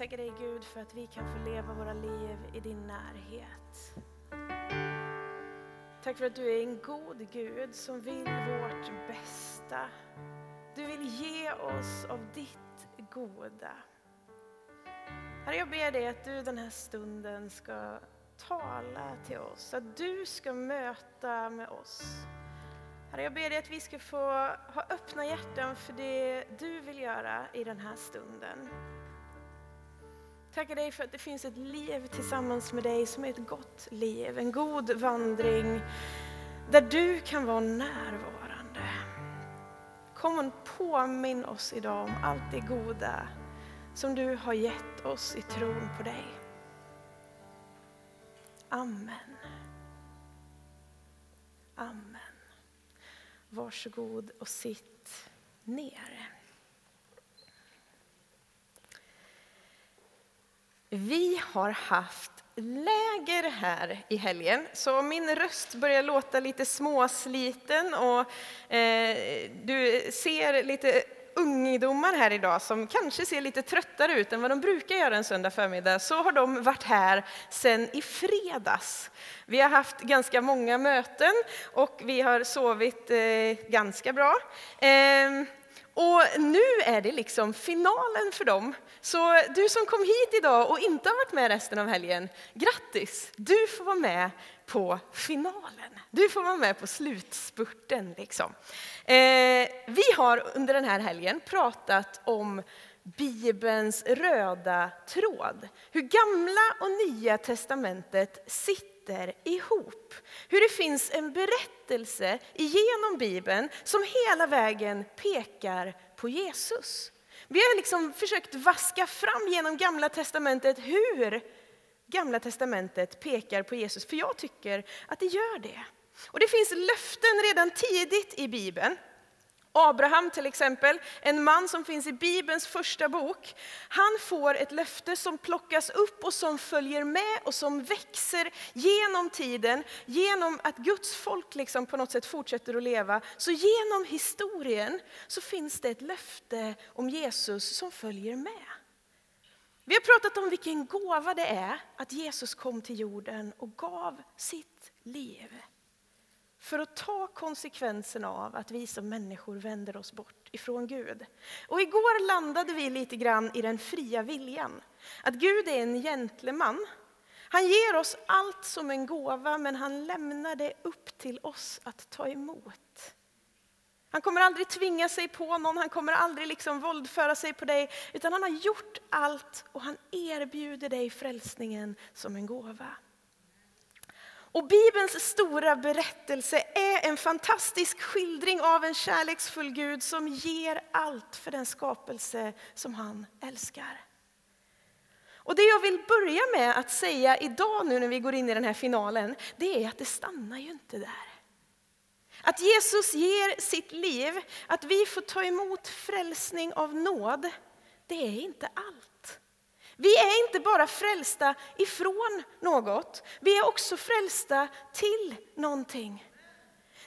tackar dig Gud för att vi kan få leva våra liv i din närhet. Tack för att du är en god Gud som vill vårt bästa. Du vill ge oss av ditt goda. Herre, jag ber dig att du den här stunden ska tala till oss, att du ska möta med oss. Herre, jag ber dig att vi ska få ha öppna hjärtan för det du vill göra i den här stunden. Tackar dig för att det finns ett liv tillsammans med dig som är ett gott liv, en god vandring där du kan vara närvarande. Kom och påminn oss idag om allt det goda som du har gett oss i tron på dig. Amen. Amen. Varsågod och sitt ner. Vi har haft läger här i helgen, så min röst börjar låta lite småsliten och eh, du ser lite ungdomar här idag som kanske ser lite tröttare ut än vad de brukar göra en söndag förmiddag, så har de varit här sedan i fredags. Vi har haft ganska många möten och vi har sovit eh, ganska bra. Eh, och nu är det liksom finalen för dem. Så du som kom hit idag och inte har varit med resten av helgen, grattis! Du får vara med på finalen. Du får vara med på slutspurten. Liksom. Eh, vi har under den här helgen pratat om Bibelns röda tråd. Hur gamla och nya testamentet sitter ihop. Hur det finns en berättelse genom Bibeln som hela vägen pekar på Jesus. Vi har liksom försökt vaska fram genom Gamla testamentet hur Gamla testamentet pekar på Jesus, för jag tycker att det gör det. Och det finns löften redan tidigt i Bibeln. Abraham till exempel, en man som finns i Bibelns första bok, han får ett löfte som plockas upp och som följer med och som växer genom tiden, genom att Guds folk liksom på något sätt fortsätter att leva. Så genom historien så finns det ett löfte om Jesus som följer med. Vi har pratat om vilken gåva det är att Jesus kom till jorden och gav sitt liv för att ta konsekvenserna av att vi som människor vänder oss bort ifrån Gud. Och igår landade vi lite grann i den fria viljan. Att Gud är en gentleman. Han ger oss allt som en gåva, men han lämnar det upp till oss att ta emot. Han kommer aldrig tvinga sig på någon, han kommer aldrig liksom våldföra sig på dig, utan han har gjort allt och han erbjuder dig frälsningen som en gåva. Och Bibelns stora berättelse är en fantastisk skildring av en kärleksfull Gud som ger allt för den skapelse som han älskar. Och det jag vill börja med att säga idag nu när vi går in i den här finalen, det är att det stannar ju inte där. Att Jesus ger sitt liv, att vi får ta emot frälsning av nåd, det är inte allt. Vi är inte bara frälsta ifrån något, vi är också frälsta till någonting.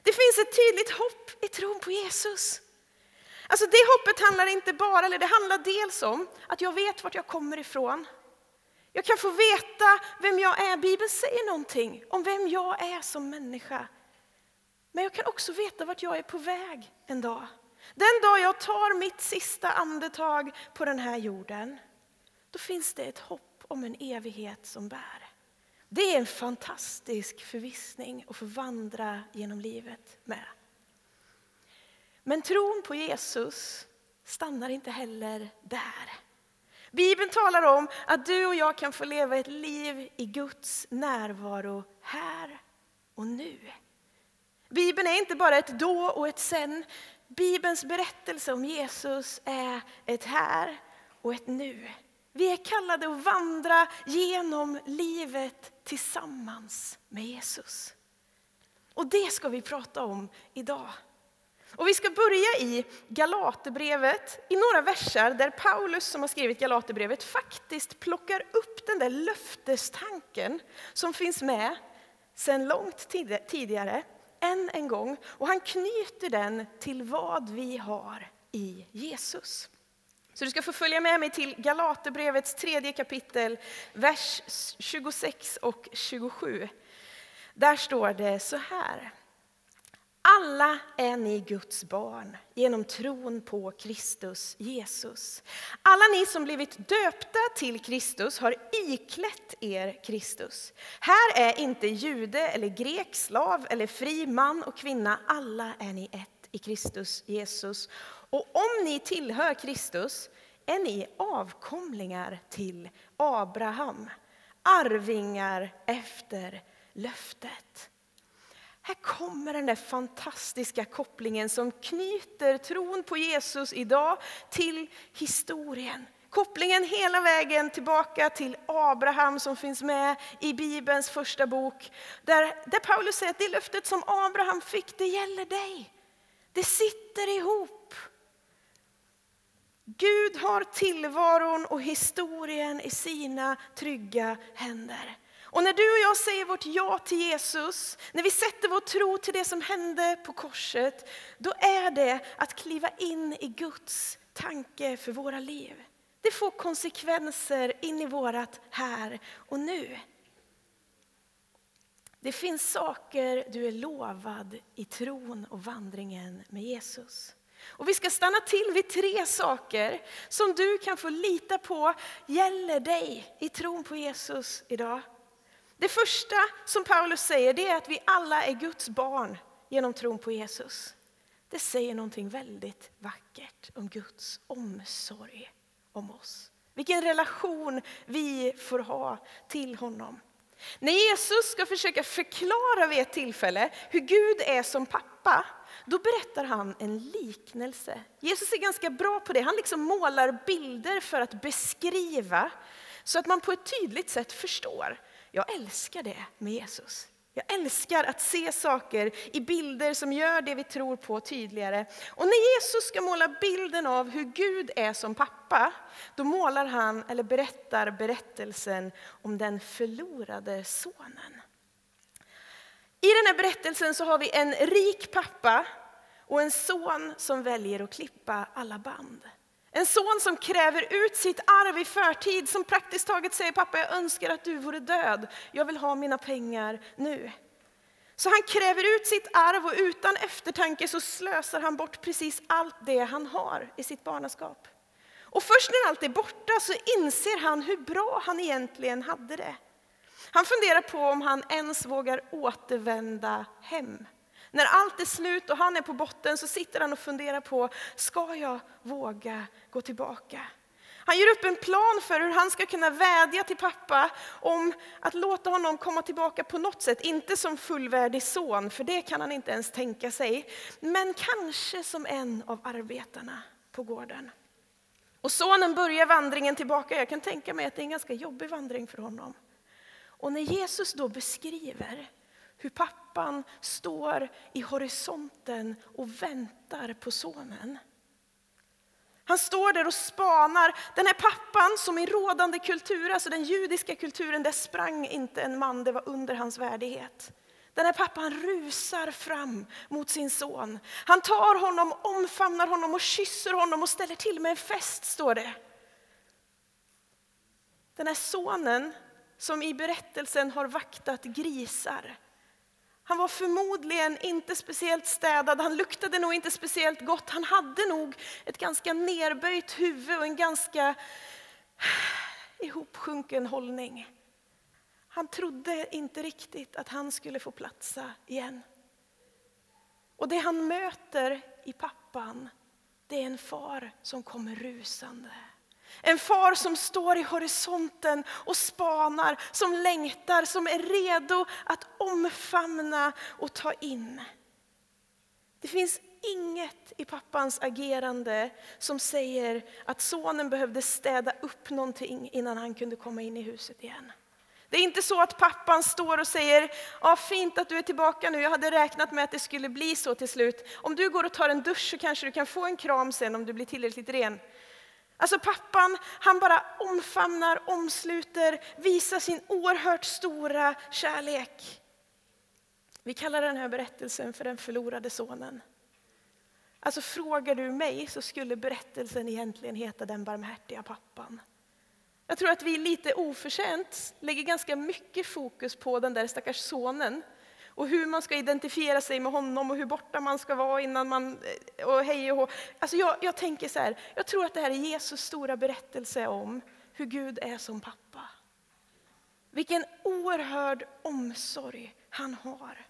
Det finns ett tydligt hopp i tron på Jesus. Alltså det hoppet handlar inte bara, eller det handlar dels om att jag vet vart jag kommer ifrån. Jag kan få veta vem jag är. Bibeln säger någonting om vem jag är som människa. Men jag kan också veta vart jag är på väg en dag. Den dag jag tar mitt sista andetag på den här jorden, då finns det ett hopp om en evighet som bär. Det är en fantastisk förvissning att få vandra genom livet med. Men tron på Jesus stannar inte heller där. Bibeln talar om att du och jag kan få leva ett liv i Guds närvaro här och nu. Bibeln är inte bara ett då och ett sen. Bibelns berättelse om Jesus är ett här och ett nu. Vi är kallade att vandra genom livet tillsammans med Jesus. Och det ska vi prata om idag. Och vi ska börja i Galaterbrevet, i några verser där Paulus som har skrivit Galaterbrevet faktiskt plockar upp den där löftestanken som finns med sedan långt tidigare än en gång och han knyter den till vad vi har i Jesus. Så du ska få följa med mig till Galaterbrevets tredje kapitel, vers 26 och 27. Där står det så här. Alla är ni Guds barn genom tron på Kristus Jesus. Alla ni som blivit döpta till Kristus har iklätt er Kristus. Här är inte jude eller grek, slav eller fri, man och kvinna. Alla är ni ett i Kristus Jesus. Och om ni tillhör Kristus är ni avkomlingar till Abraham, arvingar efter löftet. Här kommer den där fantastiska kopplingen som knyter tron på Jesus idag till historien. Kopplingen hela vägen tillbaka till Abraham som finns med i Bibelns första bok. Där, där Paulus säger att det löftet som Abraham fick, det gäller dig. Det sitter ihop. Gud har tillvaron och historien i sina trygga händer. Och när du och jag säger vårt ja till Jesus, när vi sätter vår tro till det som hände på korset, då är det att kliva in i Guds tanke för våra liv. Det får konsekvenser in i vårat här och nu. Det finns saker du är lovad i tron och vandringen med Jesus. Och vi ska stanna till vid tre saker som du kan få lita på gäller dig i tron på Jesus idag. Det första som Paulus säger det är att vi alla är Guds barn genom tron på Jesus. Det säger någonting väldigt vackert om Guds omsorg om oss. Vilken relation vi får ha till honom. När Jesus ska försöka förklara vid ett tillfälle hur Gud är som pappa, då berättar han en liknelse. Jesus är ganska bra på det. Han liksom målar bilder för att beskriva så att man på ett tydligt sätt förstår. Jag älskar det med Jesus. Jag älskar att se saker i bilder som gör det vi tror på tydligare. Och när Jesus ska måla bilden av hur Gud är som pappa, då målar han, eller berättar berättelsen om den förlorade sonen. I den här berättelsen så har vi en rik pappa och en son som väljer att klippa alla band. En son som kräver ut sitt arv i förtid, som praktiskt taget säger pappa jag önskar att du vore död, jag vill ha mina pengar nu. Så han kräver ut sitt arv och utan eftertanke så slösar han bort precis allt det han har i sitt barnaskap. Och först när allt är borta så inser han hur bra han egentligen hade det. Han funderar på om han ens vågar återvända hem. När allt är slut och han är på botten så sitter han och funderar på, ska jag våga gå tillbaka? Han gör upp en plan för hur han ska kunna vädja till pappa om att låta honom komma tillbaka på något sätt. Inte som fullvärdig son, för det kan han inte ens tänka sig. Men kanske som en av arbetarna på gården. Och sonen börjar vandringen tillbaka. Jag kan tänka mig att det är en ganska jobbig vandring för honom. Och när Jesus då beskriver hur pappan står i horisonten och väntar på sonen. Han står där och spanar. Den här pappan som i rådande kultur, alltså den judiska kulturen, där sprang inte en man, det var under hans värdighet. Den här pappan rusar fram mot sin son. Han tar honom, omfamnar honom och kysser honom och ställer till med en fest, står det. Den här sonen som i berättelsen har vaktat grisar. Han var förmodligen inte speciellt städad, han luktade nog inte speciellt gott. Han hade nog ett ganska nerböjt huvud och en ganska ihopsjunken hållning. Han trodde inte riktigt att han skulle få platsa igen. Och det han möter i pappan, det är en far som kommer rusande. En far som står i horisonten och spanar, som längtar, som är redo att omfamna och ta in. Det finns inget i pappans agerande som säger att sonen behövde städa upp någonting innan han kunde komma in i huset igen. Det är inte så att pappan står och säger, ja fint att du är tillbaka nu, jag hade räknat med att det skulle bli så till slut. Om du går och tar en dusch så kanske du kan få en kram sen om du blir tillräckligt ren. Alltså pappan, han bara omfamnar, omsluter, visar sin oerhört stora kärlek. Vi kallar den här berättelsen för den förlorade sonen. Alltså frågar du mig så skulle berättelsen egentligen heta Den barmhärtiga pappan. Jag tror att vi lite oförtjänt lägger ganska mycket fokus på den där stackars sonen och hur man ska identifiera sig med honom och hur borta man ska vara innan man... Eh, och hej och hå. Alltså jag, jag tänker så här, jag tror att det här är Jesus stora berättelse om hur Gud är som pappa. Vilken oerhörd omsorg han har.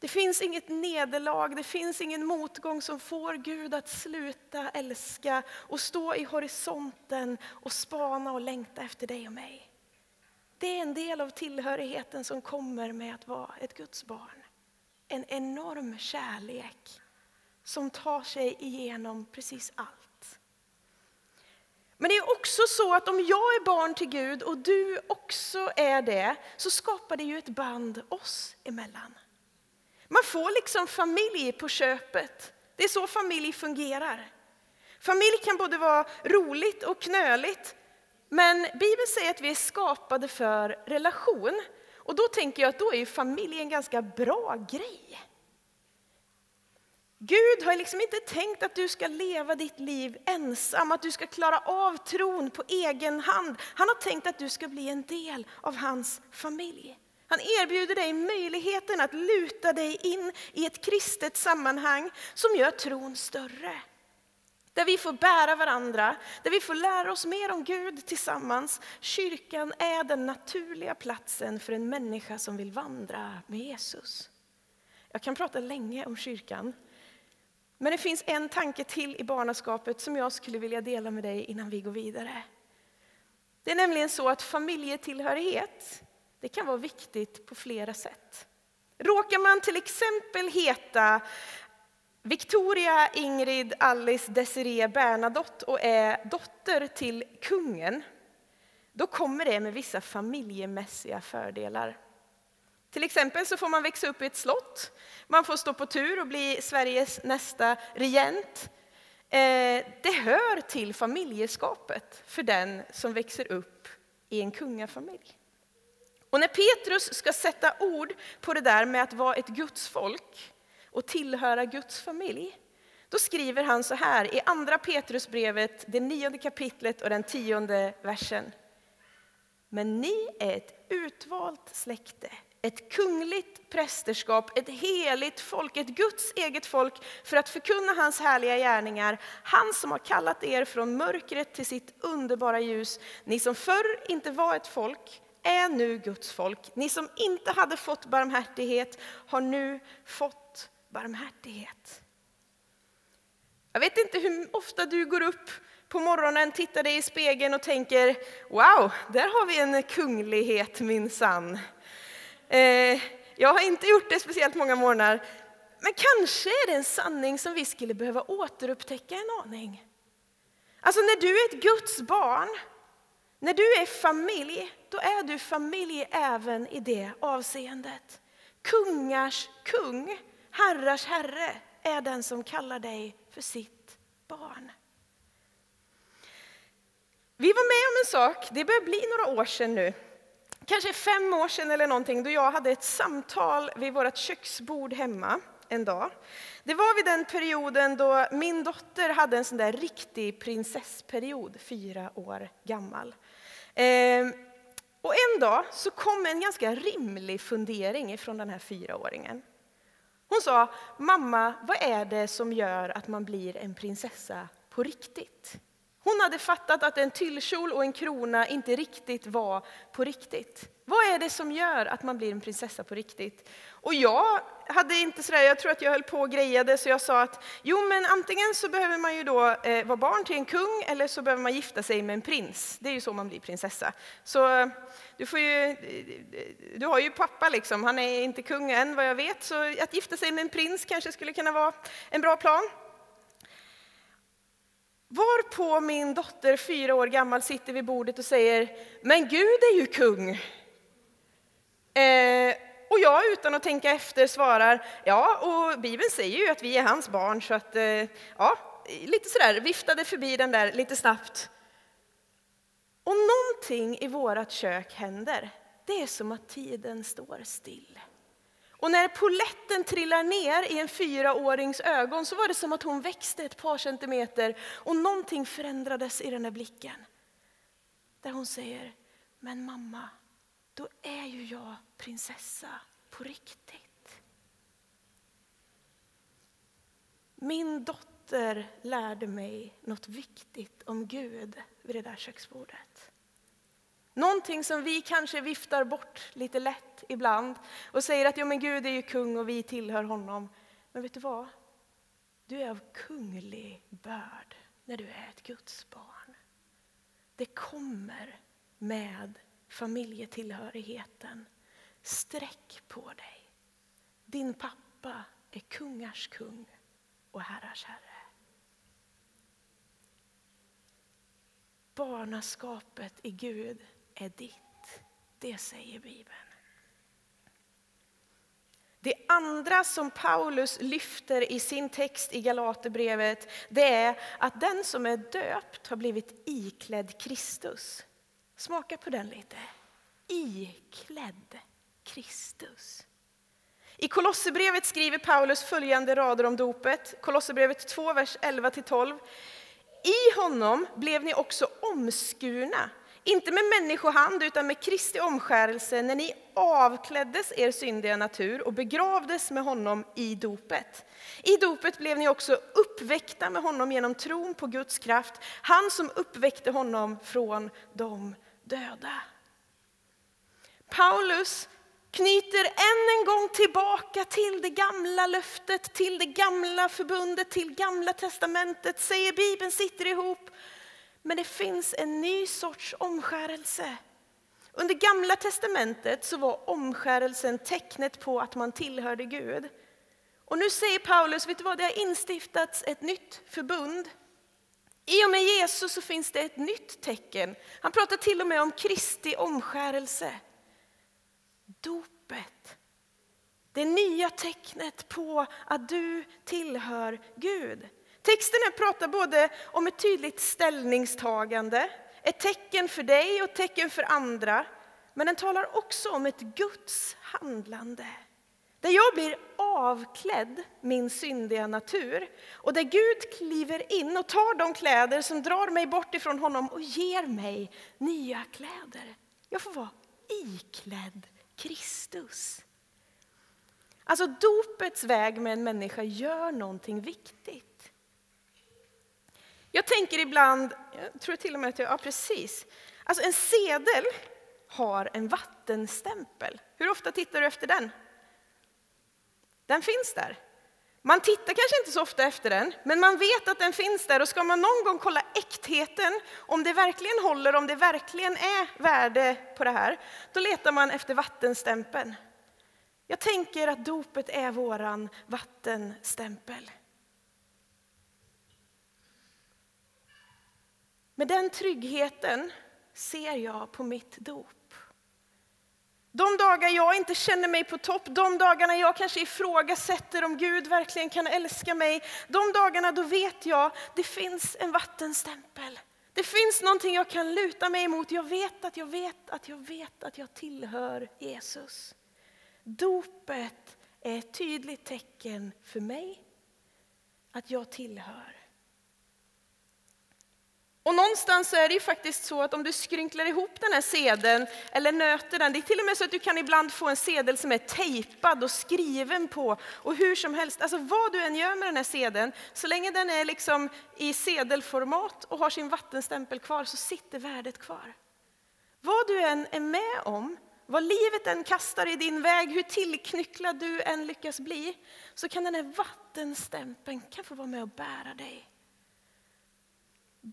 Det finns inget nederlag, det finns ingen motgång som får Gud att sluta älska och stå i horisonten och spana och längta efter dig och mig. Det är en del av tillhörigheten som kommer med att vara ett Guds barn. En enorm kärlek som tar sig igenom precis allt. Men det är också så att om jag är barn till Gud och du också är det, så skapar det ju ett band oss emellan. Man får liksom familj på köpet. Det är så familj fungerar. Familj kan både vara roligt och knöligt, men Bibeln säger att vi är skapade för relation. Och då tänker jag att då är familj en ganska bra grej. Gud har liksom inte tänkt att du ska leva ditt liv ensam, att du ska klara av tron på egen hand. Han har tänkt att du ska bli en del av hans familj. Han erbjuder dig möjligheten att luta dig in i ett kristet sammanhang som gör tron större. Där vi får bära varandra, där vi får lära oss mer om Gud tillsammans. Kyrkan är den naturliga platsen för en människa som vill vandra med Jesus. Jag kan prata länge om kyrkan. Men det finns en tanke till i barnaskapet som jag skulle vilja dela med dig innan vi går vidare. Det är nämligen så att familjetillhörighet det kan vara viktigt på flera sätt. Råkar man till exempel heta Victoria, Ingrid, Alice, Desiree, Bernadotte och är dotter till kungen, då kommer det med vissa familjemässiga fördelar. Till exempel så får man växa upp i ett slott, man får stå på tur och bli Sveriges nästa regent. Eh, det hör till familjeskapet för den som växer upp i en kungafamilj. Och när Petrus ska sätta ord på det där med att vara ett Guds folk och tillhöra Guds familj, då skriver han så här i andra Petrusbrevet, det nionde kapitlet och den tionde versen. Men ni är ett utvalt släkte, ett kungligt prästerskap, ett heligt folk, ett Guds eget folk för att förkunna hans härliga gärningar. Han som har kallat er från mörkret till sitt underbara ljus. Ni som förr inte var ett folk är nu Guds folk. Ni som inte hade fått barmhärtighet har nu fått barmhärtighet. Jag vet inte hur ofta du går upp på morgonen, tittar dig i spegeln och tänker Wow, där har vi en kunglighet minsann. Eh, jag har inte gjort det speciellt många morgnar, men kanske är det en sanning som vi skulle behöva återupptäcka en aning. Alltså när du är ett Guds barn när du är familj, då är du familj även i det avseendet. Kungars kung, herrars herre, är den som kallar dig för sitt barn. Vi var med om en sak, det börjar bli några år sedan nu, kanske fem år sedan eller någonting, då jag hade ett samtal vid vårt köksbord hemma en dag. Det var vid den perioden då min dotter hade en sån där riktig prinsessperiod, fyra år gammal. Ehm, och en dag så kom en ganska rimlig fundering från den här fyraåringen. Hon sa, mamma, vad är det som gör att man blir en prinsessa på riktigt? Hon hade fattat att en tyllkjol och en krona inte riktigt var på riktigt. Vad är det som gör att man blir en prinsessa på riktigt? Och jag hade inte sådär, jag tror att jag höll på och grejade så jag sa att jo men antingen så behöver man ju då eh, vara barn till en kung eller så behöver man gifta sig med en prins. Det är ju så man blir prinsessa. Så du, får ju, du har ju pappa liksom, han är inte kung än vad jag vet så att gifta sig med en prins kanske skulle kunna vara en bra plan. Varpå min dotter, fyra år gammal, sitter vid bordet och säger Men Gud är ju kung. Eh, och jag utan att tänka efter svarar Ja, och Bibeln säger ju att vi är hans barn så att eh, ja, lite sådär viftade förbi den där lite snabbt. Och någonting i vårat kök händer. Det är som att tiden står still. Och när poletten trillar ner i en fyraårings ögon så var det som att hon växte ett par centimeter och någonting förändrades i den där blicken. Där hon säger, men mamma, då är ju jag prinsessa på riktigt. Min dotter lärde mig något viktigt om Gud vid det där köksbordet. Någonting som vi kanske viftar bort lite lätt ibland och säger att ja, men Gud är ju kung och vi tillhör honom. Men vet du vad? Du är av kunglig börd när du är ett Guds barn. Det kommer med familjetillhörigheten. Sträck på dig. Din pappa är kungars kung och herrars herre. Barnaskapet i Gud är ditt. Det säger Bibeln. Det andra som Paulus lyfter i sin text i Galaterbrevet det är att den som är döpt har blivit iklädd Kristus. Smaka på den lite. Iklädd Kristus. I Kolosserbrevet skriver Paulus följande rader om dopet. Kolosserbrevet 2, vers 11-12. I honom blev ni också omskurna inte med människohand utan med Kristi omskärelse när ni avkläddes er syndiga natur och begravdes med honom i dopet. I dopet blev ni också uppväckta med honom genom tron på Guds kraft, han som uppväckte honom från de döda. Paulus knyter än en gång tillbaka till det gamla löftet, till det gamla förbundet, till gamla testamentet, säger Bibeln sitter ihop men det finns en ny sorts omskärelse. Under gamla testamentet så var omskärelsen tecknet på att man tillhörde Gud. Och nu säger Paulus, vet du vad, det har instiftats ett nytt förbund. I och med Jesus så finns det ett nytt tecken. Han pratar till och med om Kristi omskärelse. Dopet. Det nya tecknet på att du tillhör Gud. Texten här pratar både om ett tydligt ställningstagande, ett tecken för dig och ett tecken för andra. Men den talar också om ett Guds handlande. Där jag blir avklädd min syndiga natur och där Gud kliver in och tar de kläder som drar mig bort ifrån honom och ger mig nya kläder. Jag får vara iklädd Kristus. Alltså dopets väg med en människa gör någonting viktigt. Jag tänker ibland, jag tror till och med att jag, ja precis. Alltså en sedel har en vattenstämpel. Hur ofta tittar du efter den? Den finns där. Man tittar kanske inte så ofta efter den, men man vet att den finns där och ska man någon gång kolla äktheten, om det verkligen håller, om det verkligen är värde på det här, då letar man efter vattenstämpeln. Jag tänker att dopet är våran vattenstämpel. Med den tryggheten ser jag på mitt dop. De dagar jag inte känner mig på topp, de dagarna jag kanske ifrågasätter om Gud verkligen kan älska mig, de dagarna då vet jag det finns en vattenstämpel. Det finns någonting jag kan luta mig emot. Jag vet att jag vet att jag vet att jag tillhör Jesus. Dopet är ett tydligt tecken för mig att jag tillhör och någonstans är det ju faktiskt så att om du skrynklar ihop den här sedeln eller nöter den, det är till och med så att du kan ibland få en sedel som är tejpad och skriven på och hur som helst, alltså vad du än gör med den här sedeln, så länge den är liksom i sedelformat och har sin vattenstämpel kvar så sitter värdet kvar. Vad du än är med om, vad livet än kastar i din väg, hur tillknycklad du än lyckas bli, så kan den här vattenstämpeln kan få vara med och bära dig.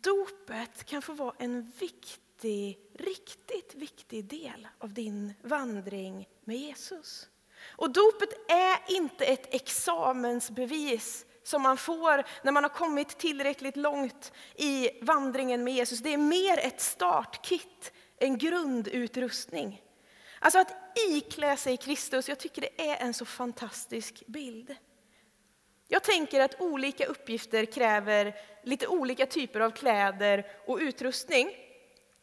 Dopet kan få vara en viktig, riktigt viktig del av din vandring med Jesus. Och dopet är inte ett examensbevis som man får när man har kommit tillräckligt långt i vandringen med Jesus. Det är mer ett startkit, en grundutrustning. Alltså att iklä sig Kristus, jag tycker det är en så fantastisk bild. Jag tänker att olika uppgifter kräver lite olika typer av kläder och utrustning.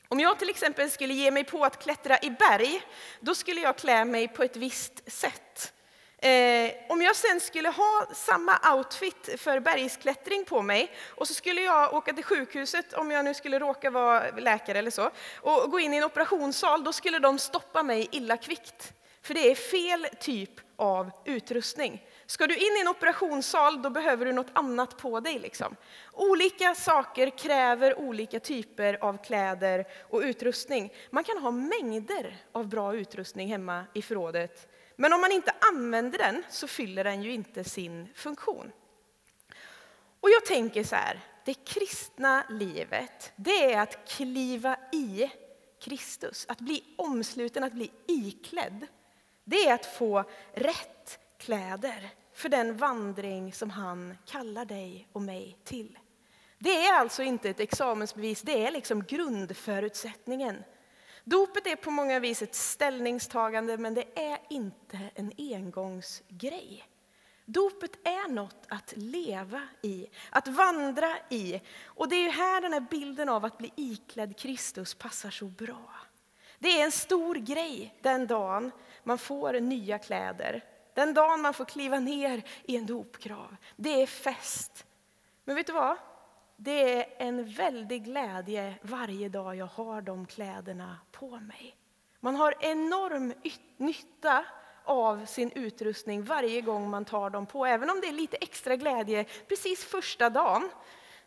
Om jag till exempel skulle ge mig på att klättra i berg, då skulle jag klä mig på ett visst sätt. Eh, om jag sen skulle ha samma outfit för bergsklättring på mig och så skulle jag åka till sjukhuset, om jag nu skulle råka vara läkare eller så, och gå in i en operationssal, då skulle de stoppa mig illa kvickt. För det är fel typ av utrustning. Ska du in i en operationssal, då behöver du något annat på dig. Liksom. Olika saker kräver olika typer av kläder och utrustning. Man kan ha mängder av bra utrustning hemma i förrådet men om man inte använder den så fyller den ju inte sin funktion. Och jag tänker så här, det kristna livet, det är att kliva i Kristus, att bli omsluten, att bli iklädd. Det är att få rätt kläder för den vandring som han kallar dig och mig till. Det är alltså inte ett examensbevis, det är liksom grundförutsättningen Dopet är på många vis ett ställningstagande, men det är inte en engångsgrej. Dopet är något att leva i, att vandra i. Och det är här den här bilden av att bli iklädd Kristus passar så bra. Det är en stor grej den dagen man får nya kläder. Den dagen man får kliva ner i en dopgrav. Det är fest. Men vet du vad? Det är en väldig glädje varje dag jag har de kläderna på mig. Man har enorm nytta av sin utrustning varje gång man tar dem på. Även om det är lite extra glädje precis första dagen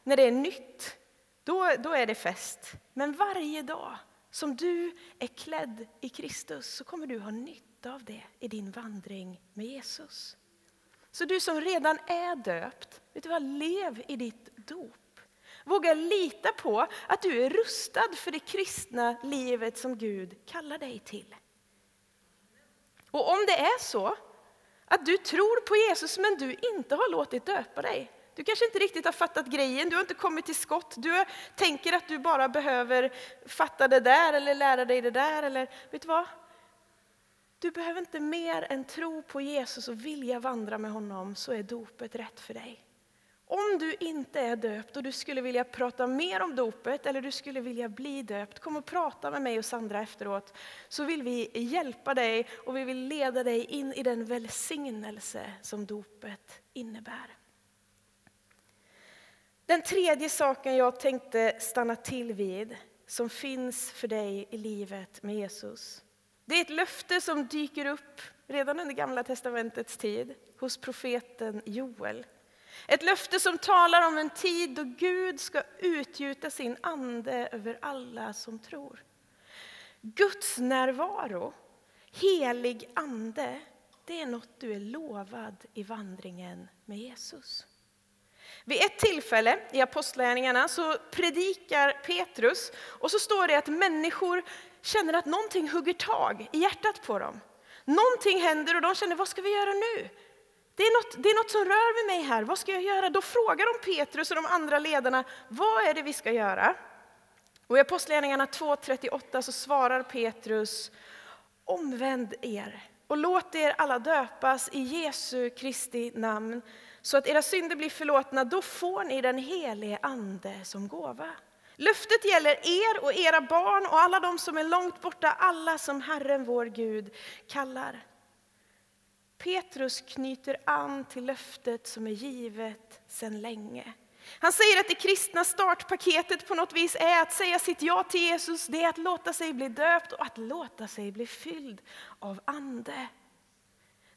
när det är nytt. Då, då är det fest. Men varje dag som du är klädd i Kristus så kommer du ha nytt av det i din vandring med Jesus. Så du som redan är döpt, vet du vad? lev i ditt dop. Våga lita på att du är rustad för det kristna livet som Gud kallar dig till. Och om det är så att du tror på Jesus men du inte har låtit döpa dig. Du kanske inte riktigt har fattat grejen, du har inte kommit till skott. Du tänker att du bara behöver fatta det där eller lära dig det där. Eller, vet du vad? Du behöver inte mer än tro på Jesus och vilja vandra med honom så är dopet rätt för dig. Om du inte är döpt och du skulle vilja prata mer om dopet eller du skulle vilja bli döpt, kom och prata med mig och Sandra efteråt. Så vill vi hjälpa dig och vi vill leda dig in i den välsignelse som dopet innebär. Den tredje saken jag tänkte stanna till vid, som finns för dig i livet med Jesus. Det är ett löfte som dyker upp redan under Gamla Testamentets tid hos profeten Joel. Ett löfte som talar om en tid då Gud ska utgjuta sin ande över alla som tror. Guds närvaro, helig ande, det är något du är lovad i vandringen med Jesus. Vid ett tillfälle i Apostlagärningarna så predikar Petrus och så står det att människor känner att någonting hugger tag i hjärtat på dem. Någonting händer och de känner, vad ska vi göra nu? Det är, något, det är något som rör vid mig här, vad ska jag göra? Då frågar de Petrus och de andra ledarna, vad är det vi ska göra? Och I Apostlagärningarna 2.38 så svarar Petrus, omvänd er och låt er alla döpas i Jesu Kristi namn så att era synder blir förlåtna, då får ni den helige Ande som gåva. Löftet gäller er och era barn och alla de som är långt borta, alla som Herren vår Gud kallar. Petrus knyter an till löftet som är givet sedan länge. Han säger att det kristna startpaketet på något vis är att säga sitt ja till Jesus, det är att låta sig bli döpt och att låta sig bli fylld av Ande.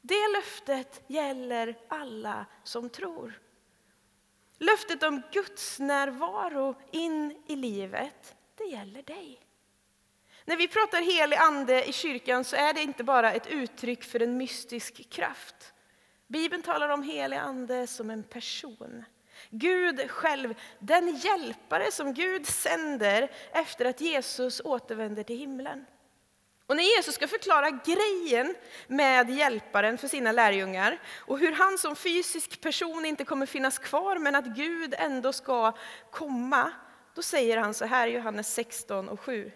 Det löftet gäller alla som tror. Löftet om Guds närvaro in i livet, det gäller dig. När vi pratar helig ande i kyrkan så är det inte bara ett uttryck för en mystisk kraft. Bibeln talar om helig ande som en person. Gud själv, den hjälpare som Gud sänder efter att Jesus återvänder till himlen. Och när Jesus ska förklara grejen med hjälparen för sina lärjungar och hur han som fysisk person inte kommer finnas kvar men att Gud ändå ska komma, då säger han så här i Johannes 16 och 7.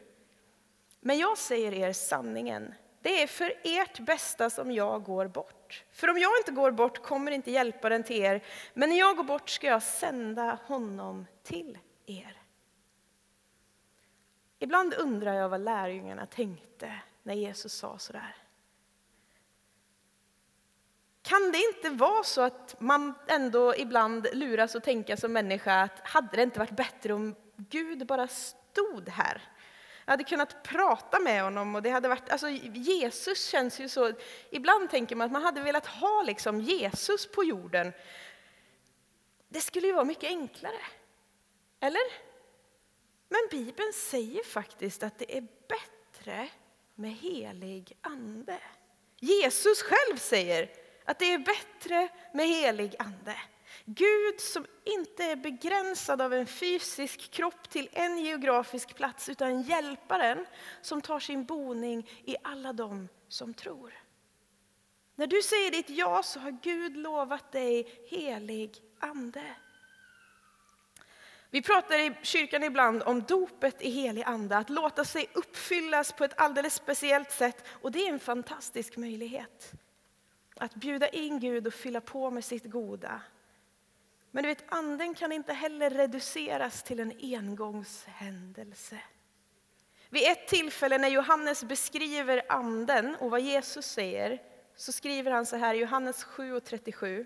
Men jag säger er sanningen. Det är för ert bästa som jag går bort. För om jag inte går bort kommer inte hjälparen till er, men när jag går bort ska jag sända honom till er. Ibland undrar jag vad lärjungarna tänkte när Jesus sa sådär. Kan det inte vara så att man ändå ibland luras att tänka som människa att hade det inte varit bättre om Gud bara stod här? Jag hade kunnat prata med honom och det hade varit, alltså Jesus känns ju så, ibland tänker man att man hade velat ha liksom Jesus på jorden. Det skulle ju vara mycket enklare. Eller? Men Bibeln säger faktiskt att det är bättre med helig ande. Jesus själv säger att det är bättre med helig ande. Gud som inte är begränsad av en fysisk kropp till en geografisk plats utan hjälparen som tar sin boning i alla dem som tror. När du säger ditt ja så har Gud lovat dig helig ande. Vi pratar i kyrkan ibland om dopet i helig ande, att låta sig uppfyllas på ett alldeles speciellt sätt. Och det är en fantastisk möjlighet. Att bjuda in Gud och fylla på med sitt goda. Men du vet, anden kan inte heller reduceras till en engångshändelse. Vid ett tillfälle när Johannes beskriver anden och vad Jesus säger, så skriver han så här i Johannes 7 och 37.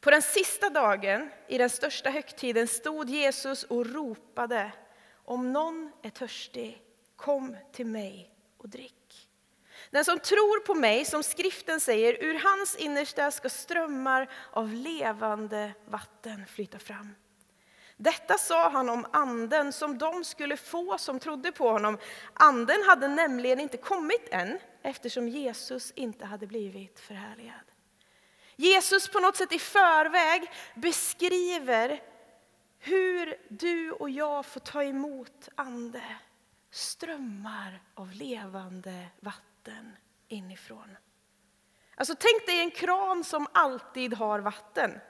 På den sista dagen i den största högtiden stod Jesus och ropade om någon är törstig, kom till mig och drick. Den som tror på mig, som skriften säger, ur hans innersta ska strömmar av levande vatten flyta fram. Detta sa han om anden som de skulle få som trodde på honom. Anden hade nämligen inte kommit än eftersom Jesus inte hade blivit förhärligad. Jesus på något sätt i förväg beskriver hur du och jag får ta emot ande. Strömmar av levande vatten inifrån. Alltså tänk dig en kran som alltid har vatten.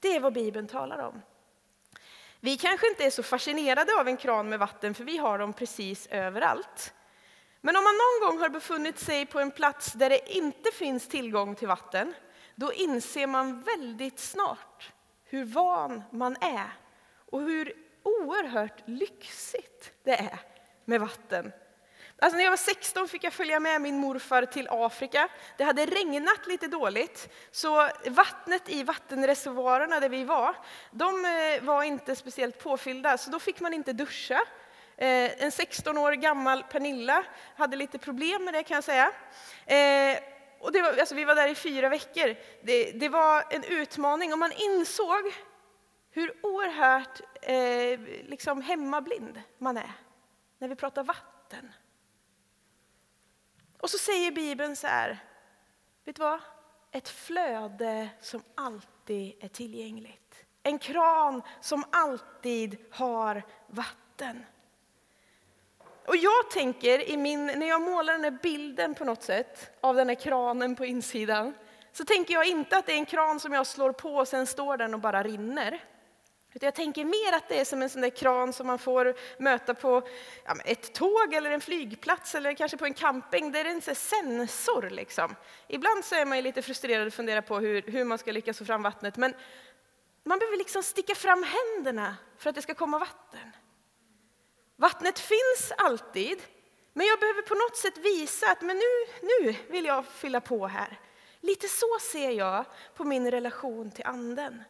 Det är vad Bibeln talar om. Vi kanske inte är så fascinerade av en kran med vatten för vi har dem precis överallt. Men om man någon gång har befunnit sig på en plats där det inte finns tillgång till vatten då inser man väldigt snart hur van man är och hur oerhört lyxigt det är med vatten. Alltså när jag var 16 fick jag följa med min morfar till Afrika. Det hade regnat lite dåligt, så vattnet i vattenreservoarerna där vi var, de eh, var inte speciellt påfyllda, så då fick man inte duscha. Eh, en 16 år gammal Pernilla hade lite problem med det kan jag säga. Eh, och det var, alltså vi var där i fyra veckor. Det, det var en utmaning och man insåg hur oerhört eh, liksom hemmablind man är när vi pratar vatten. Och så säger Bibeln så här, vet du vad? Ett flöde som alltid är tillgängligt. En kran som alltid har vatten. Och jag tänker, i min, när jag målar den här bilden på något sätt, av den här kranen på insidan, så tänker jag inte att det är en kran som jag slår på och sen står den och bara rinner. Utan jag tänker mer att det är som en sån där kran som man får möta på ja, ett tåg eller en flygplats eller kanske på en camping. Där det är en sensor. Liksom. Ibland så är man lite frustrerad och funderar på hur, hur man ska lyckas få fram vattnet. Men man behöver liksom sticka fram händerna för att det ska komma vatten. Vattnet finns alltid, men jag behöver på något sätt visa att men nu, nu vill jag fylla på här. Lite så ser jag på min relation till Anden.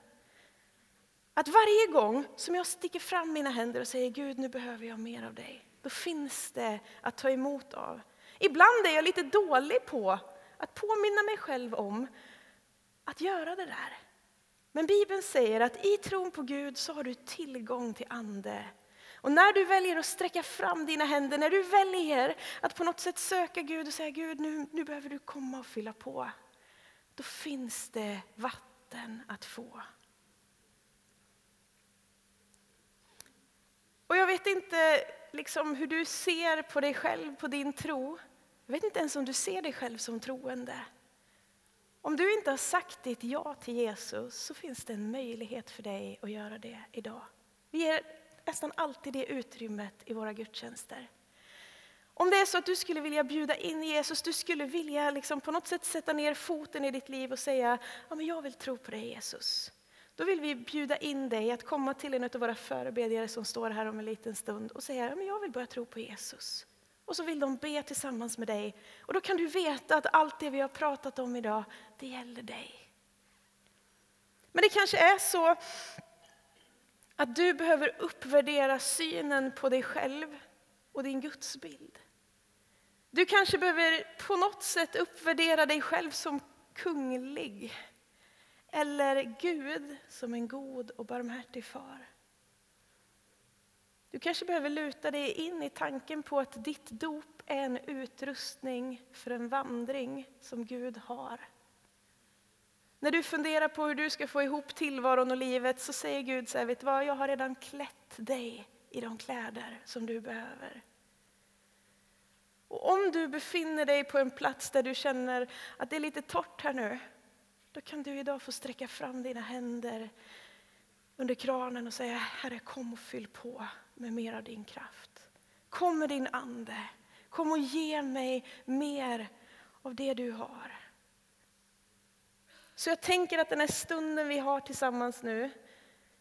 Att varje gång som jag sticker fram mina händer och säger Gud, nu behöver jag mer av dig, då finns det att ta emot av. Ibland är jag lite dålig på att påminna mig själv om att göra det där. Men Bibeln säger att i tron på Gud så har du tillgång till Ande och när du väljer att sträcka fram dina händer, när du väljer att på något sätt söka Gud och säga Gud, nu, nu behöver du komma och fylla på. Då finns det vatten att få. Och jag vet inte liksom, hur du ser på dig själv, på din tro. Jag vet inte ens om du ser dig själv som troende. Om du inte har sagt ditt ja till Jesus så finns det en möjlighet för dig att göra det idag. Vi ger nästan alltid det utrymmet i våra gudstjänster. Om det är så att du skulle vilja bjuda in Jesus, du skulle vilja liksom på något sätt sätta ner foten i ditt liv och säga, ja men jag vill tro på dig Jesus. Då vill vi bjuda in dig att komma till en av våra förebedjare som står här om en liten stund och säga, ja men jag vill börja tro på Jesus. Och så vill de be tillsammans med dig. Och då kan du veta att allt det vi har pratat om idag, det gäller dig. Men det kanske är så att du behöver uppvärdera synen på dig själv och din gudsbild. Du kanske behöver på något sätt uppvärdera dig själv som kunglig. Eller Gud som en god och barmhärtig far. Du kanske behöver luta dig in i tanken på att ditt dop är en utrustning för en vandring som Gud har. När du funderar på hur du ska få ihop tillvaron och livet så säger Gud så här, vet du vad, jag har redan klätt dig i de kläder som du behöver. Och om du befinner dig på en plats där du känner att det är lite torrt här nu, då kan du idag få sträcka fram dina händer under kranen och säga Herre kom och fyll på med mer av din kraft. Kom med din ande. Kom och ge mig mer av det du har. Så jag tänker att den här stunden vi har tillsammans nu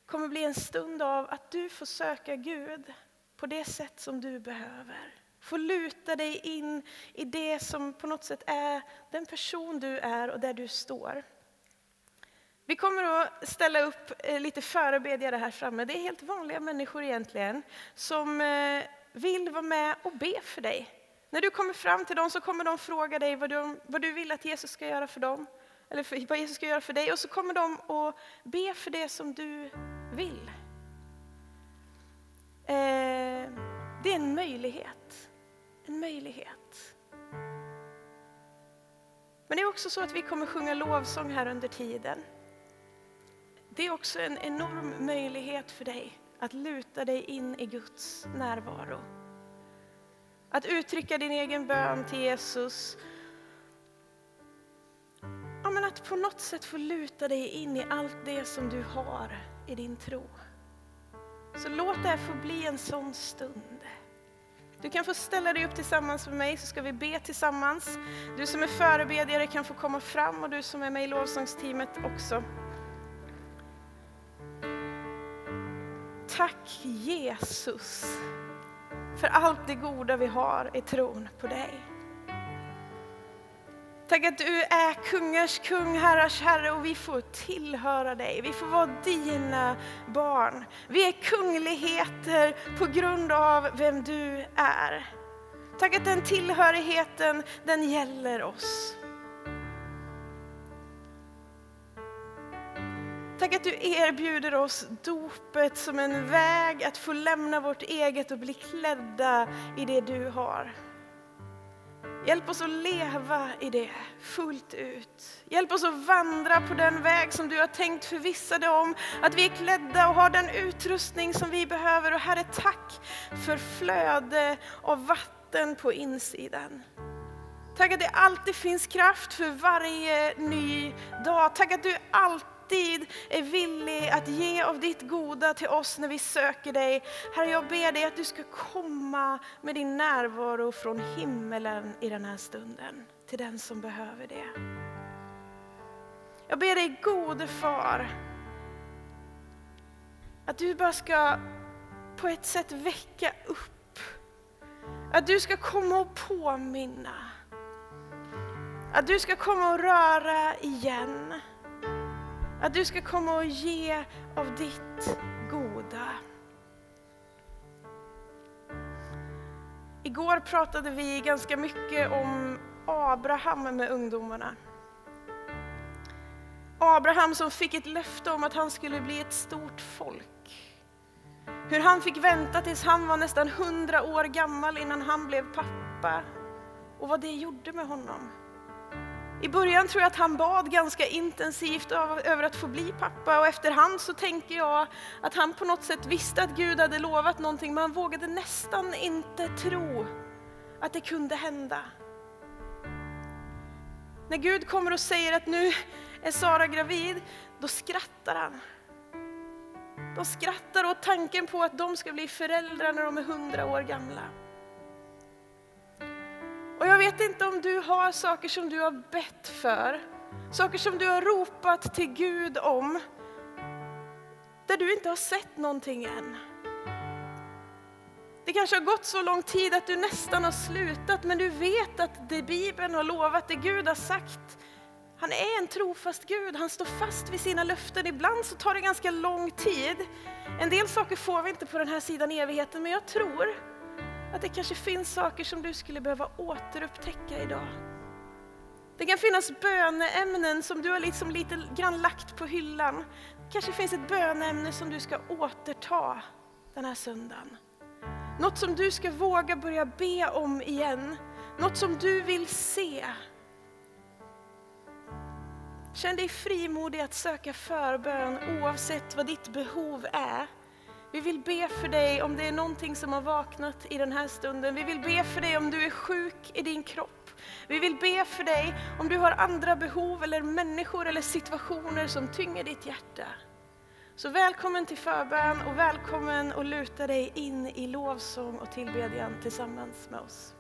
kommer bli en stund av att du får söka Gud på det sätt som du behöver. Få luta dig in i det som på något sätt är den person du är och där du står. Vi kommer att ställa upp eh, lite förebedjare här framme. Det är helt vanliga människor egentligen som eh, vill vara med och be för dig. När du kommer fram till dem så kommer de fråga dig vad du, vad du vill att Jesus ska göra för dem. Eller för, vad Jesus ska göra för dig. Och så kommer de att be för det som du vill. Eh, det är en möjlighet. En möjlighet. Men det är också så att vi kommer sjunga lovsång här under tiden. Det är också en enorm möjlighet för dig att luta dig in i Guds närvaro. Att uttrycka din egen bön till Jesus. Ja, men att på något sätt få luta dig in i allt det som du har i din tro. Så låt det här få bli en sån stund. Du kan få ställa dig upp tillsammans med mig så ska vi be tillsammans. Du som är förebedjare kan få komma fram och du som är med i lovsångsteamet också. Tack Jesus för allt det goda vi har i tron på dig. Tack att du är kungars kung, herrars herre och vi får tillhöra dig. Vi får vara dina barn. Vi är kungligheter på grund av vem du är. Tack att den tillhörigheten, den gäller oss. Tack att du erbjuder oss dopet som en väg att få lämna vårt eget och bli klädda i det du har. Hjälp oss att leva i det fullt ut. Hjälp oss att vandra på den väg som du har tänkt förvissade om. Att vi är klädda och har den utrustning som vi behöver. Och Herre, tack för flöde av vatten på insidan. Tack att det alltid finns kraft för varje ny dag. Tack att du alltid alltid är villig att ge av ditt goda till oss när vi söker dig. Herre, jag ber dig att du ska komma med din närvaro från himmelen i den här stunden, till den som behöver det. Jag ber dig gode far, att du bara ska på ett sätt väcka upp. Att du ska komma och påminna. Att du ska komma och röra igen. Att du ska komma och ge av ditt goda. Igår pratade vi ganska mycket om Abraham med ungdomarna. Abraham som fick ett löfte om att han skulle bli ett stort folk. Hur han fick vänta tills han var nästan hundra år gammal innan han blev pappa och vad det gjorde med honom. I början tror jag att han bad ganska intensivt över att få bli pappa och efterhand så tänker jag att han på något sätt visste att Gud hade lovat någonting men han vågade nästan inte tro att det kunde hända. När Gud kommer och säger att nu är Sara gravid, då skrattar han. De skrattar åt tanken på att de ska bli föräldrar när de är hundra år gamla. Och jag vet inte om du har saker som du har bett för, saker som du har ropat till Gud om, där du inte har sett någonting än. Det kanske har gått så lång tid att du nästan har slutat, men du vet att det Bibeln har lovat, det Gud har sagt, han är en trofast Gud, han står fast vid sina löften. Ibland så tar det ganska lång tid. En del saker får vi inte på den här sidan evigheten, men jag tror att det kanske finns saker som du skulle behöva återupptäcka idag. Det kan finnas böneämnen som du har liksom lite grann lagt på hyllan. Det kanske finns ett böneämne som du ska återta den här söndagen. Något som du ska våga börja be om igen. Något som du vill se. Känn dig frimodig att söka förbön oavsett vad ditt behov är. Vi vill be för dig om det är någonting som har vaknat i den här stunden. Vi vill be för dig om du är sjuk i din kropp. Vi vill be för dig om du har andra behov eller människor eller situationer som tynger ditt hjärta. Så välkommen till förbön och välkommen att luta dig in i lovsång och tillbedjan tillsammans med oss.